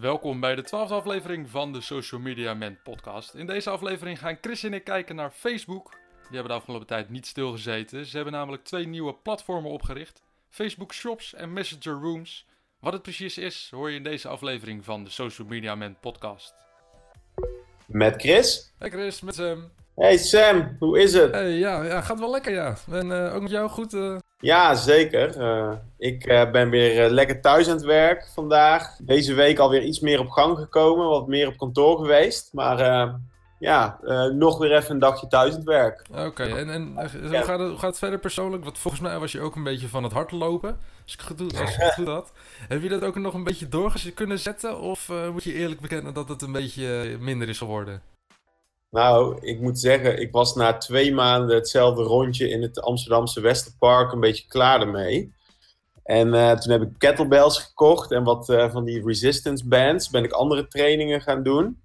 Welkom bij de twaalfde aflevering van de Social Media Man podcast. In deze aflevering gaan Chris en ik kijken naar Facebook. Die hebben de afgelopen tijd niet stilgezeten. Ze hebben namelijk twee nieuwe platformen opgericht. Facebook Shops en Messenger Rooms. Wat het precies is, hoor je in deze aflevering van de Social Media Man podcast. Met Chris. Hey Chris, met Sam. Hey Sam, hoe is het? Hey, ja, ja, gaat wel lekker ja. En eh, ook met jou goed? eh? Ja, zeker. Eh, ik eh, ben weer eh, lekker thuis aan het werk vandaag. Deze week alweer iets meer op gang gekomen, wat meer op kantoor geweest. Maar ja, nog weer even een dagje thuis aan het werk. Oké, en, en hoe, gaat het, hoe gaat het verder persoonlijk? Want volgens mij was je ook een beetje van het hardlopen. Als ik het goed, als ik het goed had. Heb je dat ook nog een beetje door kunnen zetten? Of moet je eerlijk bekennen dat het een beetje minder is geworden? Nou, ik moet zeggen, ik was na twee maanden hetzelfde rondje in het Amsterdamse Westerpark een beetje klaar ermee. En eh, toen heb ik kettlebells gekocht en wat eh, van die resistance bands. Ben ik andere trainingen gaan doen.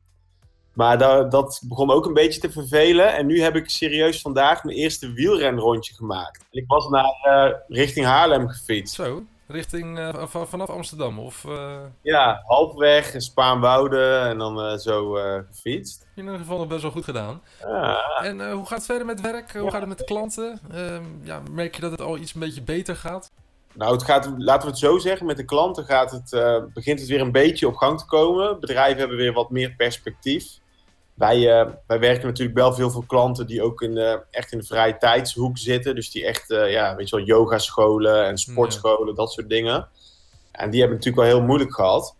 Maar da- dat begon ook een beetje te vervelen. En nu heb ik serieus vandaag mijn eerste wielrenrondje gemaakt. En ik was naar eh, richting Haarlem gefietst. Zo, richting eh, van- vanaf Amsterdam of eh, Ja, halfweg Spaanwouden en dan eh, zo gefietst. in ieder geval nog best wel goed gedaan. Ja, En hoe gaat het verder met werk? Hoe Ja. gaat het met de klanten? Ehm, ja, merk je dat het al iets een beetje beter gaat? Nou, het gaat, laten we het zo zeggen, met de klanten gaat het, begint het weer een beetje op gang te komen. Bedrijven hebben weer wat meer perspectief. Wij, eh, wij werken natuurlijk wel veel voor klanten die ook in de, echt in de vrije tijdshoek zitten. Dus die echt, eh, ja, weet je wel, yogascholen en sportscholen, dat soort dingen. En die hebben het natuurlijk wel heel moeilijk gehad.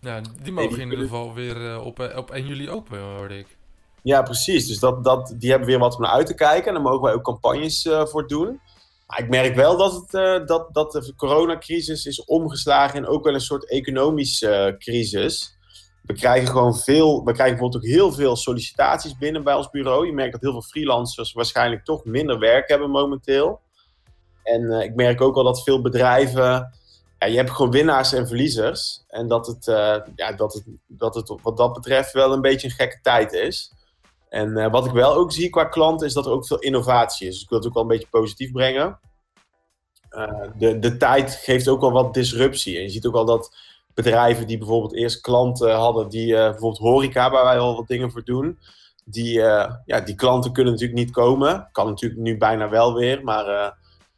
Ja, die mogen die in ieder geval weer eh, op, eh, op 1 juli open, hoorde ik. Ja, precies. Dus dat, dat, die hebben weer wat om naar uit te kijken. En daar mogen wij ook campagnes eh, voor doen. Maar ik merk wel dat, het, eh, dat, dat de coronacrisis is omgeslagen in ook wel een soort economische eh, crisis. We krijgen gewoon veel, we krijgen bijvoorbeeld ook heel veel sollicitaties binnen bij ons bureau. Je merkt dat heel veel freelancers waarschijnlijk toch minder werk hebben momenteel. En eh, ik merk ook wel dat veel bedrijven, ja, je hebt gewoon winnaars en verliezers. En dat het, eh, ja, dat, het, dat het wat dat betreft wel een beetje een gekke tijd is. En eh, wat ik wel ook zie qua klanten is dat er ook veel innovatie is. Dus ik wil het ook wel een beetje positief brengen. De, de tijd geeft ook wel wat disruptie. En je ziet ook al dat bedrijven die bijvoorbeeld eerst klanten hadden, die eh, bijvoorbeeld horeca, waar wij al wat dingen voor doen, die, eh, ja, die klanten kunnen natuurlijk niet komen. Kan natuurlijk nu bijna wel weer, maar eh,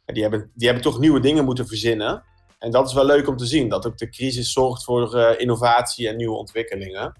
die, hebben, die hebben toch nieuwe dingen moeten verzinnen. En dat is wel leuk om te zien, dat ook de crisis zorgt voor innovatie en nieuwe ontwikkelingen.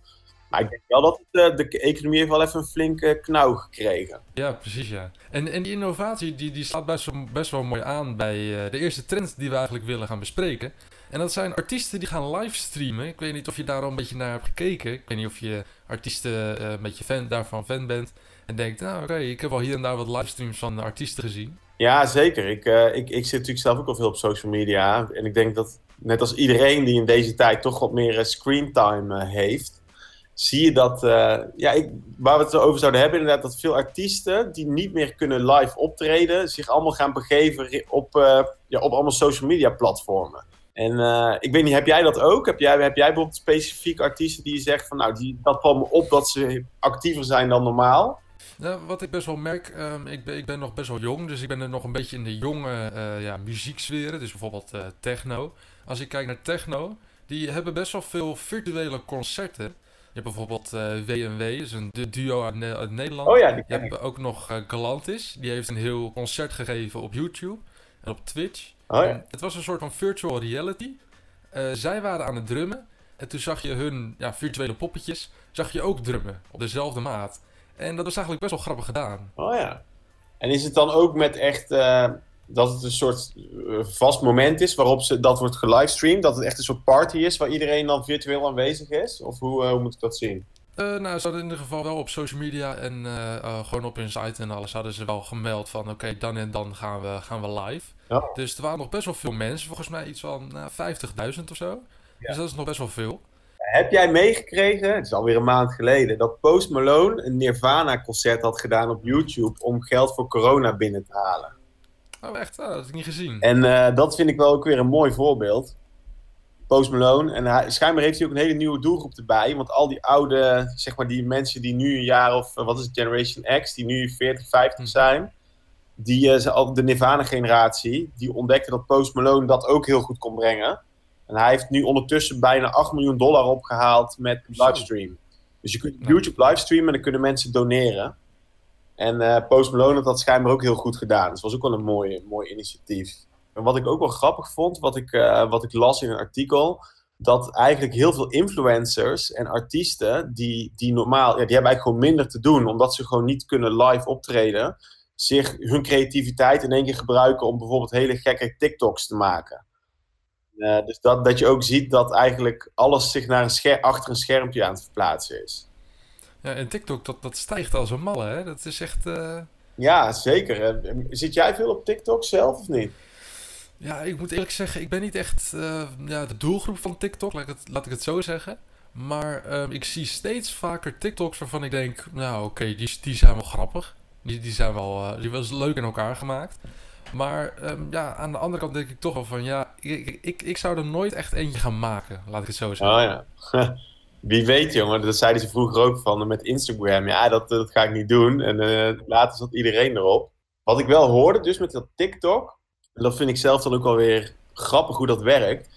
Maar ik denk wel dat het, eh, de economie heeft wel even een flinke knauw gekregen. Ja, precies ja. En, en die innovatie die, die slaat best wel, best wel mooi aan bij eh, de eerste trend die we eigenlijk willen gaan bespreken. En dat zijn artiesten die gaan livestreamen. Ik weet niet of je daar al een beetje naar hebt gekeken. Ik weet niet of je artiesten eh, een beetje fan, daarvan fan bent. En denkt, nou oké, ik heb al hier en daar wat livestreams van artiesten gezien. Ja, zeker. Ik, ik, ik zit natuurlijk zelf ook al veel op social media. En ik denk dat, net als iedereen die in deze tijd toch wat meer eh, screentime heeft, zie je dat, eh, ja, ik, waar we het over zouden hebben, inderdaad, dat veel artiesten die niet meer kunnen live optreden, zich allemaal gaan begeven op, eh, ja, op allemaal social media platformen. En eh, ik weet niet, heb jij dat ook? Heb jij, heb jij bijvoorbeeld specifiek artiesten die je zegt van, nou, die, dat valt me op dat ze actiever zijn dan normaal? Nou, wat ik best wel merk, ehm, ik, ben, ik ben nog best wel jong, dus ik ben er nog een beetje in de jonge ja, muzieksferen, dus bijvoorbeeld techno. Als ik kijk naar techno, die hebben best wel veel virtuele concerten. Je hebt bijvoorbeeld eh W&W, dat is een du- duo uit, Ne- uit Nederland. Oh ja, die Je ik. hebt ook nog eh, Galantis, die heeft een heel concert gegeven op YouTube en op Twitch. Oh ja. Het was een soort van virtual reality. Eh, zij waren aan het drummen en toen zag je hun ja, virtuele poppetjes, zag je ook drummen op dezelfde maat. En dat was eigenlijk best wel grappig gedaan. Oh ja. En is het dan ook met echt eh, dat het een soort eh, vast moment is waarop ze, dat wordt gelivestreamd? Dat het echt een soort party is waar iedereen dan virtueel aanwezig is? Of hoe, eh, hoe moet ik dat zien? Eh, nou, ze hadden in ieder geval wel op social media en gewoon op hun site en alles hadden ze wel gemeld van oké, dan en dan gaan we, gaan we live. Ja. Dus er waren nog best wel veel mensen, volgens mij iets van nou, 50.000 of zo. Dus dat is nog best wel veel. Heb jij meegekregen, het is alweer een maand geleden, dat Post Malone een Nirvana-concert had gedaan op YouTube om geld voor corona binnen te halen? Oh echt? Oh, dat had ik niet gezien. En eh, dat vind ik wel ook weer een mooi voorbeeld. Post Malone. En hij, schijnbaar heeft hij ook een hele nieuwe doelgroep erbij. Want al die oude, zeg maar die mensen die nu een jaar of, eh, wat is het, Generation X, die nu 40, 50 Hm. zijn. Die, al de Nirvana-generatie, die ontdekte dat Post Malone dat ook heel goed kon brengen. En hij heeft nu ondertussen bijna 8 miljoen dollar opgehaald met livestream. Dus je kunt YouTube livestreamen en dan kunnen mensen doneren. En uh, Post Malone had dat schijnbaar ook heel goed gedaan. Dus was ook wel een mooi, mooi initiatief. En wat ik ook wel grappig vond, wat ik, uh, wat ik las in een artikel, dat eigenlijk heel veel influencers en artiesten die, die normaal, ja, die hebben eigenlijk gewoon minder te doen, omdat ze gewoon niet kunnen live optreden, zich hun creativiteit in één keer gebruiken om bijvoorbeeld hele gekke TikToks te maken. Uh, dus dat, dat je ook ziet dat eigenlijk alles zich naar een achter een schermpje aan het verplaatsen is. Ja, en TikTok, dat, dat stijgt als een malle, hè? Dat is echt... Uh... Ja, zeker. Zit jij veel op TikTok zelf of niet? Ja, ik moet eerlijk zeggen, ik ben niet echt uh, ja, de doelgroep van TikTok, laat ik het, laat ik het zo zeggen. Maar uh, ik zie steeds vaker TikToks waarvan ik denk, nou oké, okay, die, die zijn wel grappig. Die, die zijn wel, uh, die was leuk in elkaar gemaakt. Maar um, ja, aan de andere kant denk ik toch wel van, ja, ik, ik, ik zou er nooit echt eentje gaan maken, laat ik het zo zeggen. Oh ja. Wie weet, jongen, dat zeiden ze vroeger ook van met Instagram. Ja, dat, dat ga ik niet doen. En uh, later zat iedereen erop. Wat ik wel hoorde, dus met dat TikTok, en dat vind ik zelf dan ook wel weer grappig hoe dat werkt.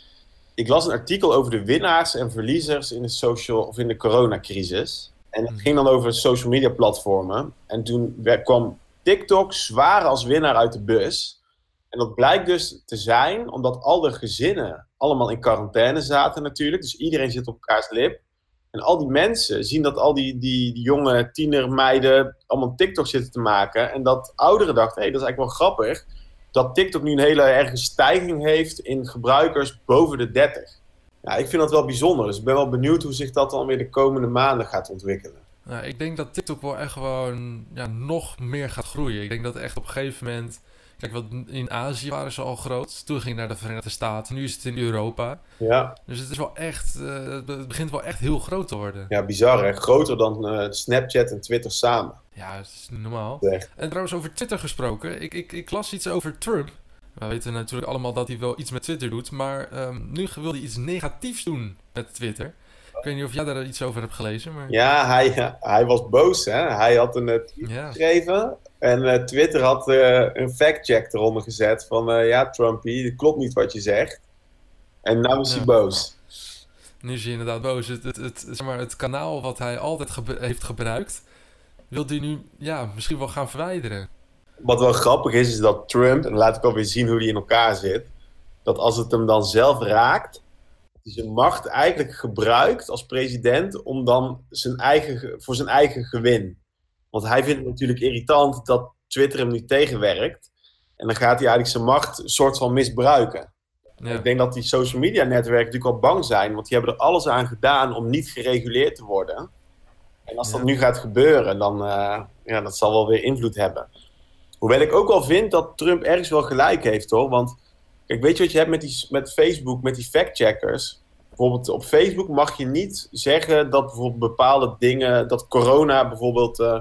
Ik las een artikel over de winnaars en verliezers in de social of in de coronacrisis. En het ging dan over social media platformen. En toen kwam TikTok zwaar als winnaar uit de bus. En dat blijkt dus te zijn omdat al de gezinnen allemaal in quarantaine zaten natuurlijk. Dus iedereen zit op elkaars lip. En al die mensen zien dat al die, die, die jonge tienermeiden allemaal TikTok zitten te maken. En dat ouderen dachten, hé, hey, dat is eigenlijk wel grappig dat TikTok nu een hele erge stijging heeft in gebruikers boven de 30. Ja, ik vind dat wel bijzonder. Dus ik ben wel benieuwd hoe zich dat dan weer de komende maanden gaat ontwikkelen. Ja, ik denk dat TikTok wel echt gewoon ja, nog meer gaat groeien. Ik denk dat echt op een gegeven moment Kijk, wat in Azië waren ze al groot. Toen ging naar de Verenigde Staten. Nu is het in Europa. Ja. Dus het is wel echt. Uh, het begint wel echt heel groot te worden. Ja, bizar hè. Groter dan uh, Snapchat en Twitter samen. Ja, dat is normaal. Echt. En trouwens, over Twitter gesproken. Ik, ik, ik las iets over Trump. We weten natuurlijk allemaal dat hij wel iets met Twitter doet. Maar um, nu wil hij iets negatiefs doen met Twitter. Ik weet niet of jij daar iets over hebt gelezen. Maar... Ja, hij, hij was boos. Hè? Hij had een tweet ja. geschreven. En uh, Twitter had uh, een fact-check eronder gezet. Van uh, ja, Trumpy, het klopt niet wat je zegt. En nu is ja. hij boos. Nu is hij inderdaad boos. Het, het, het, zeg maar, het kanaal wat hij altijd ge heeft gebruikt, wil hij nu ja, misschien wel gaan verwijderen. Wat wel grappig is, is dat Trump, en laat ik alweer zien hoe hij in elkaar zit, dat als het hem dan zelf raakt, hij zijn macht eigenlijk gebruikt als president om dan zijn eigen, voor zijn eigen gewin. Want hij vindt het natuurlijk irritant dat Twitter hem nu tegenwerkt. En dan gaat hij eigenlijk zijn macht een soort van misbruiken. Ja. Ik denk dat die social media netwerken natuurlijk al bang zijn, want die hebben er alles aan gedaan om niet gereguleerd te worden. En als dat nu gaat gebeuren, dan uh, ja, dat zal wel weer invloed hebben. Hoewel ik ook wel vind dat Trump ergens wel gelijk heeft hoor. Want kijk, weet je wat je hebt met, die, met Facebook, met die fact-checkers? Bijvoorbeeld op Facebook mag je niet zeggen dat bijvoorbeeld bepaalde dingen, dat corona bijvoorbeeld uh,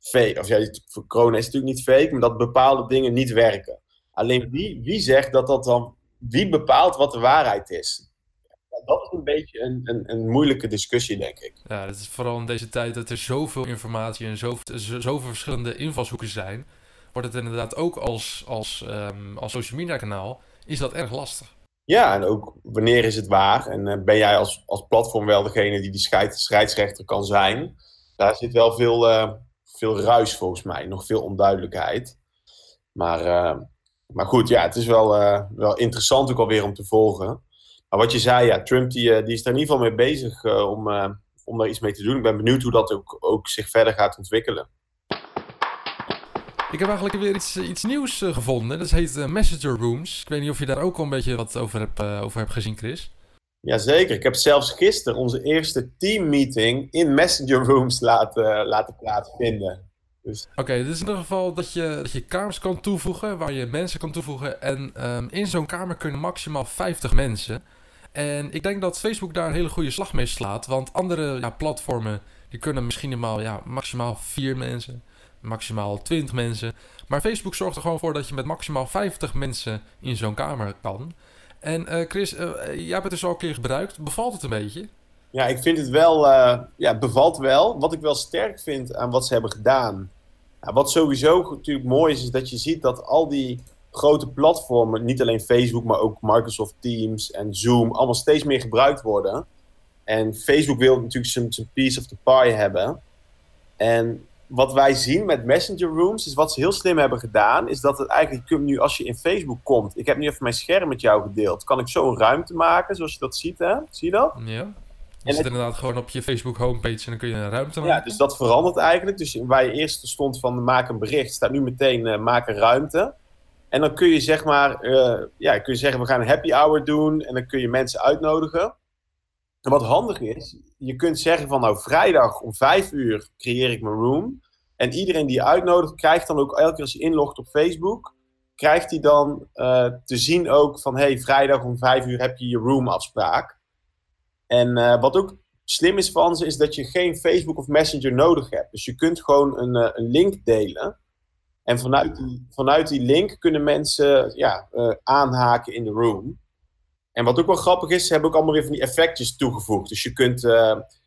fake, of ja, corona is natuurlijk niet fake, maar dat bepaalde dingen niet werken. Alleen wie, wie zegt dat dat dan, wie bepaalt wat de waarheid is? dat is een beetje een, een, een, moeilijke discussie, denk ik. Ja, dat is vooral in deze tijd dat er zoveel informatie en zoveel, zoveel verschillende invalshoeken zijn, wordt het inderdaad ook als, als, um, als social media kanaal, is dat erg lastig. Ja, en ook wanneer is het waar? En uh, ben jij als, als platform wel degene die die scheid, scheidsrechter kan zijn? Daar zit wel veel, uh, veel ruis volgens mij, nog veel onduidelijkheid. Maar, uh, maar goed, ja, het is wel, wel interessant ook alweer om te volgen. Maar wat je zei, ja, Trump die, die is er in ieder geval mee bezig om, om daar iets mee te doen. Ik ben benieuwd hoe dat ook, ook zich verder gaat ontwikkelen. Ik heb eigenlijk weer iets, iets nieuws gevonden. Dat heet Messenger Rooms. Ik weet niet of je daar ook al een beetje wat over hebt, over hebt gezien, Chris. Jazeker. Ik heb zelfs gisteren onze eerste teammeeting in Messenger Rooms laten, laten plaatsvinden. Dus... Oké, okay, dit is in ieder geval dat je, dat je kamers kan toevoegen, waar je mensen kan toevoegen. En um, in zo'n kamer kunnen maximaal 50 mensen. En ik denk dat Facebook daar een hele goede slag mee slaat. Want andere ja, platformen, die kunnen misschien eenmaal, ja, maximaal 4 mensen maximaal 20 mensen. Maar Facebook zorgt er gewoon voor dat je met maximaal 50 mensen in zo'n kamer kan. En uh, Chris, uh, jij hebt het dus al een keer gebruikt. Bevalt het een beetje? Ja, ik vind het wel, uh, ja, bevalt wel. Wat ik wel sterk vind aan wat ze hebben gedaan. Ja, wat sowieso natuurlijk mooi is, is dat je ziet dat al die grote platformen, niet alleen Facebook, maar ook Microsoft Teams en Zoom, allemaal steeds meer gebruikt worden. En Facebook wil natuurlijk zijn, zijn piece of the pie hebben. En wat wij zien met Messenger Rooms, is wat ze heel slim hebben gedaan, is dat het eigenlijk, nu als je in Facebook komt, ik heb nu even mijn scherm met jou gedeeld, kan ik zo een ruimte maken, zoals je dat ziet, hè? Zie je dat? Ja. Je zit inderdaad gewoon op je Facebook homepage en dan kun je een ruimte maken. Ja, dus dat verandert eigenlijk. Dus waar je eerst stond van maak een bericht, staat nu meteen uh, maak een ruimte. En dan kun je zeg maar, uh, ja, kun je zeggen we gaan een happy hour doen en dan kun je mensen uitnodigen. En wat handig is, je kunt zeggen van nou vrijdag om vijf uur creëer ik mijn room. En iedereen die je uitnodigt krijgt dan ook elke keer als je inlogt op Facebook, krijgt hij dan uh, te zien ook van hey vrijdag om vijf uur heb je je room afspraak. En uh, wat ook slim is van ze, is dat je geen Facebook of Messenger nodig hebt. Dus je kunt gewoon een, uh, een link delen. En vanuit die, vanuit die link kunnen mensen ja, aanhaken in de room. En wat ook wel grappig is, ze hebben ook allemaal weer van die effectjes toegevoegd. Dus je kunt,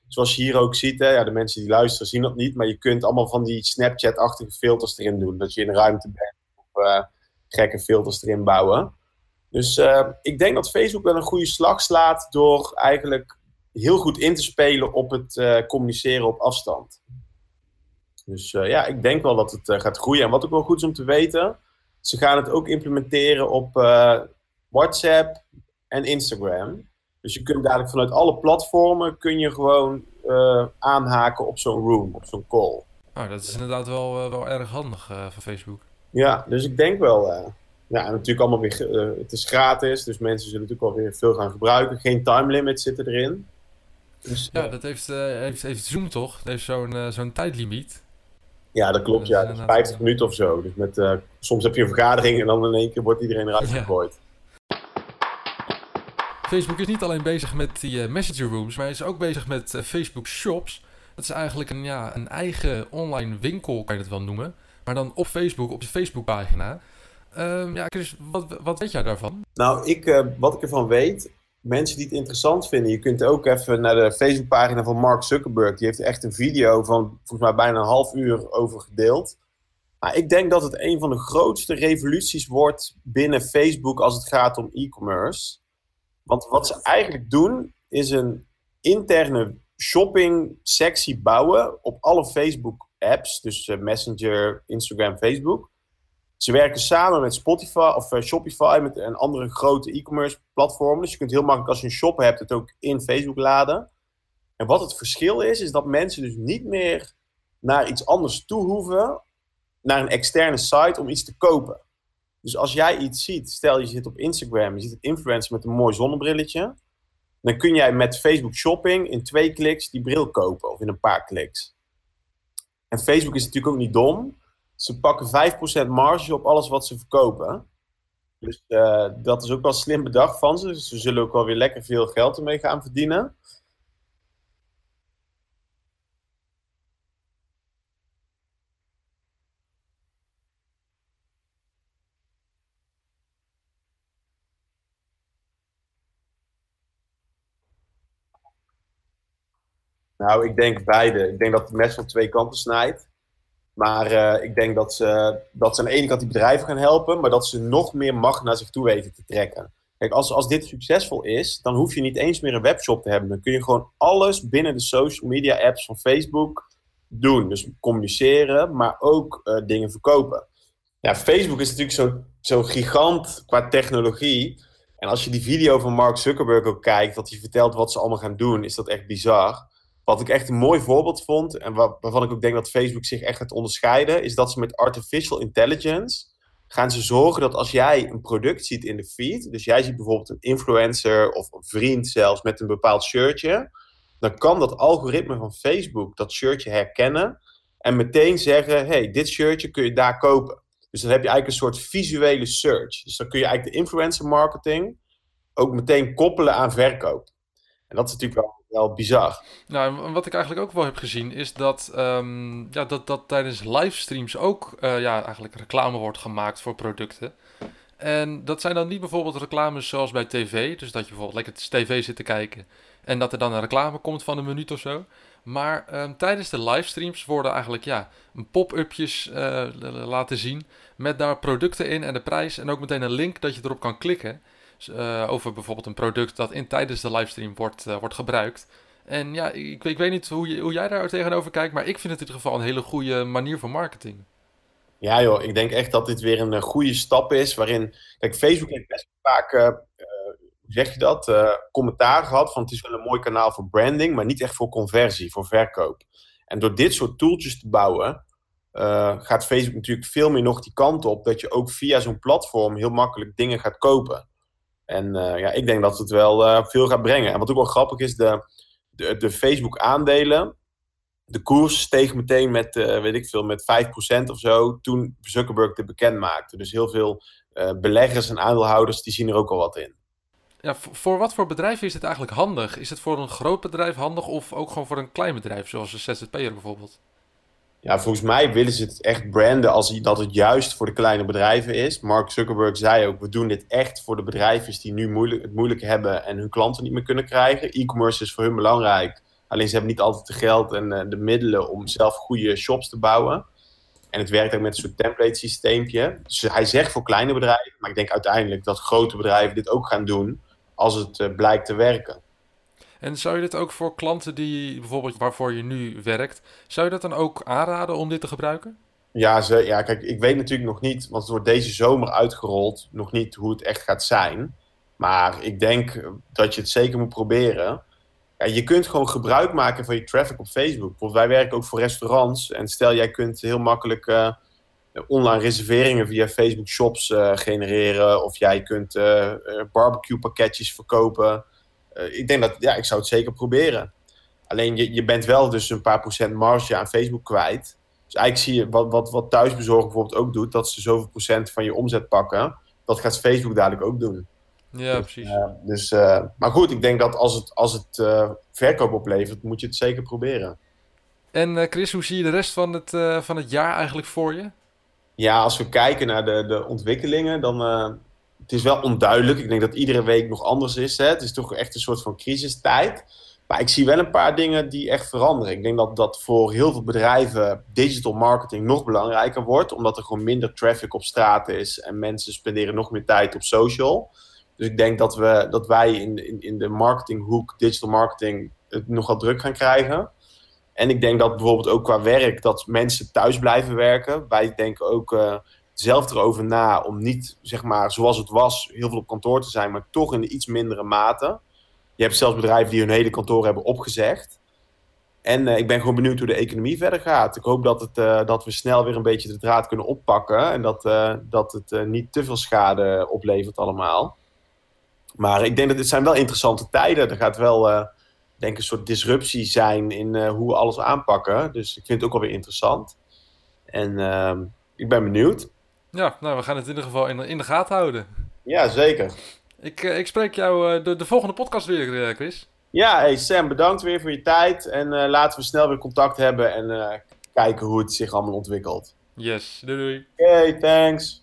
zoals je hier ook ziet, hè, ja, de mensen die luisteren zien dat niet, maar je kunt allemaal van die Snapchat-achtige filters erin doen. Dat je in een ruimte bent of gekke filters erin bouwen. Dus uh, ik denk dat Facebook wel een goede slag slaat door eigenlijk heel goed in te spelen op het communiceren op afstand. Dus ja, ik denk wel dat het gaat groeien. En wat ook wel goed is om te weten, ze gaan het ook implementeren op WhatsApp en Instagram. Dus je kunt dadelijk vanuit alle platformen kun je gewoon aanhaken op zo'n room, op zo'n call. Nou, dat is inderdaad wel, wel erg handig van Facebook. Ja, dus ik denk wel ja, natuurlijk allemaal weer, uh, het is gratis, dus mensen zullen natuurlijk wel weer veel gaan gebruiken. Geen time limit zitten erin. Dus, ja, uh, dat heeft, uh, heeft, heeft Zoom toch? Dat heeft zo'n zo'n tijdlimiet. Ja, dat klopt, ja. Dat is 50 minuten of zo. Dus met, soms heb je een vergadering en dan in één keer wordt iedereen eruit ja. gegooid. Facebook is niet alleen bezig met die messenger rooms, maar is ook bezig met Facebook Shops. Dat is eigenlijk een, ja, een eigen online winkel, kan je het wel noemen. Maar dan op Facebook, op je Facebookpagina. Um, ja, Chris, wat, wat weet jij daarvan? Nou, ik, uh, wat ik ervan weet, mensen die het interessant vinden, je kunt ook even naar de Facebookpagina van Mark Zuckerberg. Die heeft echt een video van volgens mij bijna een half uur over gedeeld. Maar ik denk dat het een van de grootste revoluties wordt binnen Facebook als het gaat om e-commerce. Want wat ze eigenlijk doen, is een interne shopping sectie bouwen op alle Facebook apps. Dus uh, Messenger, Instagram, Facebook. Ze werken samen met Spotify of uh, Shopify met een andere grote e-commerce platform. Dus je kunt heel makkelijk als je een shop hebt het ook in Facebook laden. En wat het verschil is, is dat mensen dus niet meer naar iets anders toe hoeven, naar een externe site om iets te kopen. Dus als jij iets ziet, stel je zit op Instagram, je ziet een influencer met een mooi zonnebrilletje, dan kun jij met Facebook Shopping in twee kliks die bril kopen of in een paar kliks. En Facebook is natuurlijk ook niet dom ze pakken 5% marge op alles wat ze verkopen. Dus uh, dat is ook wel slim bedacht van ze. Dus ze zullen ook wel weer lekker veel geld ermee gaan verdienen. Nou, ik denk beide. Ik denk dat het mes van twee kanten snijdt. Maar uh, ik denk dat ze, dat ze aan de ene kant die bedrijven gaan helpen, maar dat ze nog meer macht naar zich toe weten te trekken. Kijk, als, als dit succesvol is, dan hoef je niet eens meer een webshop te hebben. Dan kun je gewoon alles binnen de social media apps van Facebook doen. Dus communiceren, maar ook uh, dingen verkopen. Ja, Facebook is natuurlijk zo'n zo gigant qua technologie. En als je die video van Mark Zuckerberg ook kijkt, dat hij vertelt wat ze allemaal gaan doen, is dat echt bizar. Wat ik echt een mooi voorbeeld vond, en waar, waarvan ik ook denk dat Facebook zich echt gaat onderscheiden, is dat ze met artificial intelligence gaan ze zorgen dat als jij een product ziet in de feed, dus jij ziet bijvoorbeeld een influencer of een vriend zelfs met een bepaald shirtje, dan kan dat algoritme van Facebook dat shirtje herkennen en meteen zeggen: hey, dit shirtje kun je daar kopen. Dus dan heb je eigenlijk een soort visuele search. Dus dan kun je eigenlijk de influencer marketing ook meteen koppelen aan verkoop. En dat is natuurlijk wel wel bizar. Nou, wat ik eigenlijk ook wel heb gezien is dat, um, ja, dat, dat tijdens livestreams ook uh, ja, eigenlijk reclame wordt gemaakt voor producten. En dat zijn dan niet bijvoorbeeld reclames zoals bij tv. Dus dat je bijvoorbeeld lekker tv zit te kijken. En dat er dan een reclame komt van een minuut of zo. Maar ehm, tijdens de livestreams worden eigenlijk ja, pop-upjes uh, laten zien. Met daar producten in en de prijs. En ook meteen een link dat je erop kan klikken. Uh, over bijvoorbeeld een product dat in, tijdens de livestream wordt, uh, wordt gebruikt. En ja, ik, ik weet niet hoe, je, hoe jij daar tegenover kijkt. Maar ik vind het in ieder geval een hele goede manier van marketing. Ja joh, ik denk echt dat dit weer een goede stap is. Waarin, kijk, Facebook heeft best vaak zeg je dat, commentaar gehad van het is wel een mooi kanaal voor branding, maar niet echt voor conversie, voor verkoop. En door dit soort tooltjes te bouwen, gaat Facebook natuurlijk veel meer nog die kant op dat je ook via zo'n platform heel makkelijk dingen gaat kopen. En uh, ja, ik denk dat het wel veel gaat brengen. En wat ook wel grappig is, de, de, de Facebook-aandelen, de koers steeg meteen met, weet ik veel, met 5% of zo toen Zuckerberg dit bekend maakte. Dus heel veel beleggers en aandeelhouders die zien er ook al wat in. Ja, voor wat voor bedrijven is het eigenlijk handig? Is het voor een groot bedrijf handig of ook gewoon voor een klein bedrijf, zoals een ZZP'er bijvoorbeeld? Ja, volgens mij willen ze het echt branden als dat het juist voor de kleine bedrijven is. Mark Zuckerberg zei ook, we doen dit echt voor de bedrijven die nu moeilijk, het moeilijk hebben en hun klanten niet meer kunnen krijgen. E-commerce is voor hun belangrijk, alleen ze hebben niet altijd de geld en eh, de middelen om zelf goede shops te bouwen. En het werkt ook met een soort template systeempje. Dus hij zegt voor kleine bedrijven, maar ik denk uiteindelijk dat grote bedrijven dit ook gaan doen als het uh, blijkt te werken. En zou je dit ook voor klanten die bijvoorbeeld waarvoor je nu werkt, zou je dat dan ook aanraden om dit te gebruiken? Ja, ze, ja, kijk, ik weet natuurlijk nog niet, want het wordt deze zomer uitgerold, nog niet hoe het echt gaat zijn. Maar ik denk dat je het zeker moet proberen. Ja, je kunt gewoon gebruik maken van je traffic op Facebook. Bijvoorbeeld wij werken ook voor restaurants. En stel, jij kunt heel makkelijk uh, online reserveringen via Facebook Shops uh, genereren. Of jij kunt uh, barbecue pakketjes verkopen. Ik denk dat, ja, ik zou het zeker proberen. Alleen je, je bent wel dus een paar procent marge aan Facebook kwijt. Dus eigenlijk zie je wat, wat, wat thuisbezorgen bijvoorbeeld ook doet. Dat ze zoveel procent van je omzet pakken. Dat gaat Facebook dadelijk ook doen. Ja, dus, precies. dus, uh, maar goed, ik denk dat als het, als het uh, verkoop oplevert, moet je het zeker proberen. En Chris, hoe zie je de rest van het, van het jaar eigenlijk voor je? Ja, als we kijken naar de, de ontwikkelingen, dan het is wel onduidelijk. Ik denk dat iedere week nog anders is. Hè? Het is toch echt een soort van crisistijd. Maar ik zie wel een paar dingen die echt veranderen. Ik denk dat dat voor heel veel bedrijven digital marketing nog belangrijker wordt. Omdat er gewoon minder traffic op straat is en mensen spenderen nog meer tijd op social. Dus ik denk dat, we, dat wij in, in, in de marketinghoek, digital marketing, het nogal druk gaan krijgen. En ik denk dat bijvoorbeeld ook qua werk, dat mensen thuis blijven werken. Wij denken ook uh, zelf erover na om niet, zeg maar, zoals het was, heel veel op kantoor te zijn, maar toch in iets mindere mate. Je hebt zelfs bedrijven die hun hele kantoor hebben opgezegd. En uh, ik ben gewoon benieuwd hoe de economie verder gaat. Ik hoop dat, het, uh, dat we snel weer een beetje de draad kunnen oppakken. En dat, dat het niet te veel schade oplevert allemaal. Maar ik denk dat dit zijn wel interessante tijden. Er gaat wel, denk een soort disruptie zijn in hoe we alles aanpakken. Dus ik vind het ook wel weer interessant. En uh, ik ben benieuwd. Ja, nou, we gaan het in ieder geval in, in de gaten houden. Ja, zeker. Ik, uh, ik spreek jou de, de volgende podcast weer, Chris. Ja, hey Sam, bedankt weer voor je tijd. En laten we snel weer contact hebben en kijken hoe het zich allemaal ontwikkelt. Yes, doei doei. Oké, okay, thanks.